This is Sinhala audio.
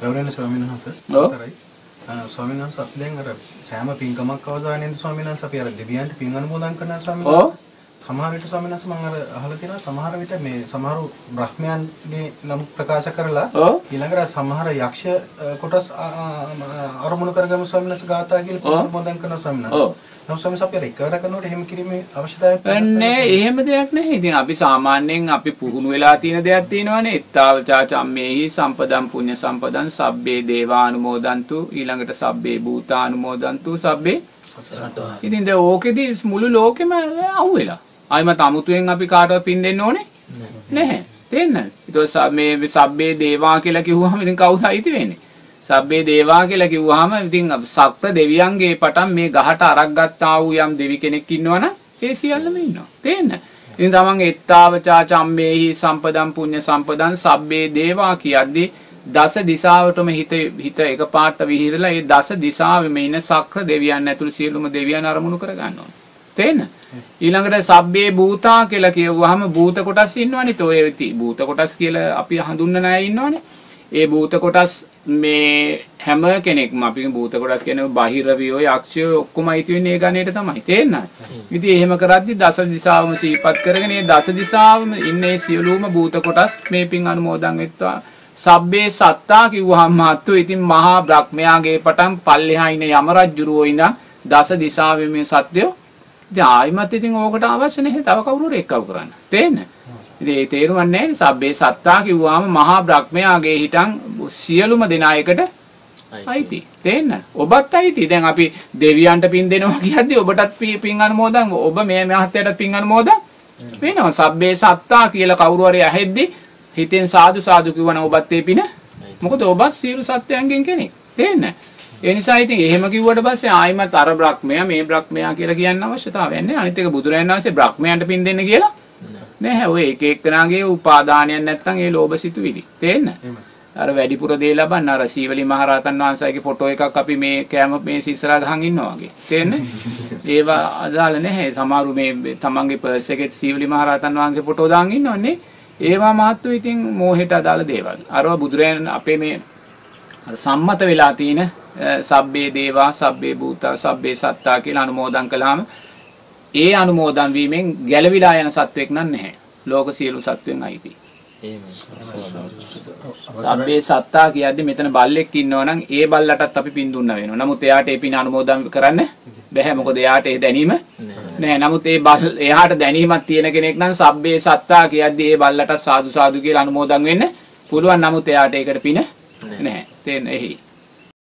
ගෞරවනීය ස්වාමීන් වහන්සේ. අවසරයි. ස්වාමීන් වහන්සේ අපි දැන් අර සෑම පින්කමක් අවසානයේදී ස්වාමීන් වහන්සේ අපි අර දෙවියන්ට පින් අනුමෝදන් කරනවා ස්වාමීන්. වහන්සේ. සමහර විට ස්වාමීන් වහන්සේ මම අර අහලා තියෙනවා සමහර විට මේ සමහරු බ්‍රහ්මයන්ගේ නම් ප්‍රකාශ කරලා. ඊළඟට සමහර යක්ෂ කොටස් අරමුණු කරගම ස්වාමීන් වහන්සේ ගාථා කියලා. අනුමෝදන් කරනවා ස්වාමීන් ඔව්. වහන්සේ. නමුත් ස්වාමීන් වහන්සේ එකවර කරනකොට එහෙම කිරීමේ අවශ්‍යතාවයක් නෑ එහෙම දෙයක් නැහැ. ඉතින් අපි සාමාන්‍යයෙන් අපි පුහුණු වෙලා තියෙන දෙයක් තියෙනවානේ. එත්තාවචා චම්මේහි සම්පදම් පුඤ්ඤ සම්පදම් සබ්බේ දේවානුමෝදන්තු ඊළඟට සබ්බේ භූතානුමෝදන්තු සබ්බේ ඉතින් දැන් ඕකෙදි මුළු ලෝකෙම අහුවෙලා. ආයිමත් අමුතුවෙන් අපි කාටවත් පින් දෙන්න ඕනේ නැහැ. තේන්න. ඊට මේ සබ්බේ දේවා කියලා කිව්වහම ඉතින් කවුද අයිති වෙන්නේ? සබ්බේ දේවා කියලා කිව්වහම ඉතින් සක්‍ර දෙවියන්ගේ පටන් මේ ගහට අරක් ගත්තා වූ යම් දෙවි කෙනෙක් ඉන්නවනම් ඒ සියල්ලම ඉන්නවා. තේන්න. ඉතින් තමන් එත්තාවචා චම්මේහි සම්පදම් පුඤ්ඤ සම්පදම් සබ්බේ දේවා කියද්දී දස දිසාවටම හිත හිත එකපාරට විහිදලා ඒ දස දිසාවෙම ඉන්න සක්‍ර දෙවියන් ඇතුළු සියලුම දෙවියන් අරමුණු කර ගන්න ඕනේ. තේන්න? ඊළඟට සබ්බේ භූතා කියලා කියවුවාම භූත කොටස් ඉන්නවනේ. તો ඒ ති- භූත කොටස් කියලා අපි හඳුන්වන අය ඉන්නවනේ. ඒ භූත කොටස් මේ හැම කෙනෙක්ම අපි භූත කොටස් කියන්නේ බාහිරවියෝ යක්ෂයෝ ඔක්කොම අයිති වෙන්නේ ඒ ගණේට තමයි. තේරෙනවද? ඉතින් එහෙම කරද්දි දස දිසාවම සිහිපත් කරගෙන ඒ දස දිසාවම ඉන්නේ සියලුම භූත කොටස් මේ පින් අනුමෝදන් වෙත්වා. සබ්බේ සත්තා කිව්වහම මාත්තු ඉතින් මහා බ්‍රහ්මයාගේ පටන් පල්ලෙහා ඉන්න යම රජුරෝ ඉඳන් දස දිසාවේ මේ සත්‍යෝ ඉතින් ආයිමත් ඉතින් ඕකට අවශ්‍ය නැහැ තව කවුරුර එක්කව කරන්න. තේන්න? ඉතින් ඒ තේරුම් නැහැ සබ්බේ සත්තා කිව්වාම මහා බ්‍රහ්මයාගේ හිටන් සියලුම දෙනා එකට අයිති. තේන්න? ඔබත් අයිති. දැන් අපි දෙවියන්ට පින් දෙනවා කියද්දි ඔබටත් පින් අනුමෝදන් ඔබ මේ මහත්තයාට පින් අනුමෝදන් වෙනවා. සබ්බේ සත්තා කියලා කවුරු හරි ඇහෙද්දි හිතෙන් සාදු සාදු කිව්වනම් ඔබත් ඒ පින මොකද ඔබත් සියලු සත්වයන්ගෙන් කෙනෙක්. තේන්න? ඒ නිසා ඉතින් එහෙම කිව්වට පස්සේ ආයිමත් අර බ්‍රහ්මයා මේ බ්‍රහ්මයා කියලා කියන්න අවශ්‍යතාවයක් නැහැ. අනිත් එක බුදුරජාණන් වහන්සේ බ්‍රහ්මයන්ට පින් දෙන්න කියලා නැහැ. ඔය එක එක්කෙනාගේ උපාදානයක් නැත්තම් ඒ ලෝභ සිතුවිලි. තේන්න? අර වැඩිපුර දේ ලබන්න අර සීවලි මහරහතන් වහන්සේගේ ෆොටෝ එකක් අපි මේ කැම මේ සිස්සරා ගහන් ඉන්නවා වගේ. තේරෙන්නේ? ඒවා අදාළ නැහැ. සමහරු මේ තමන්ගේ පර්ස් එකේ සීවලි මහරහතන් වහන්සේ ෆොටෝ දාන් ඉන්නවනේ. ඒවා මාත්තු ඉතින් මෝහෙට අදාළ දේවල්. අරවා බුදුරයන් අපේ මේ අර සම්මත වෙලා තියෙන අ, සබ්බේ දේවා සබ්බේ භූතා සබ්බේ සත්තා කියලා අනුමෝදන් කළාම ඒ අනුමෝදන් වීමෙන් ගැලවිලා යන සත්වෙක් නම් නැහැ. ලෝක සියලු සත්වෙන් අයිති. සබ්බේ සත්තා කියද්දි මෙතන බල්ලෙක් ඉන්නවා නම් ඒ බල්ලටත් අපි පින් දුන්න වෙනවා. නමුත් එයාට ඒ පින් අනුමෝදන් කරන්න බැහැ. මොකද එයාට ඒ දැනීම නෑ. නමුත් ඒ බල් එයාට දැනීමක් තියෙන කෙනෙක් නම් සබ්බේ සත්තා කියද්දි ඒ බල්ලටත් සාදු සාදු කියලා අනුමෝදන් වෙන්න පුළුවන්. නමුත් එයාට ඒකට පින නැහැ. තේන්න එහි.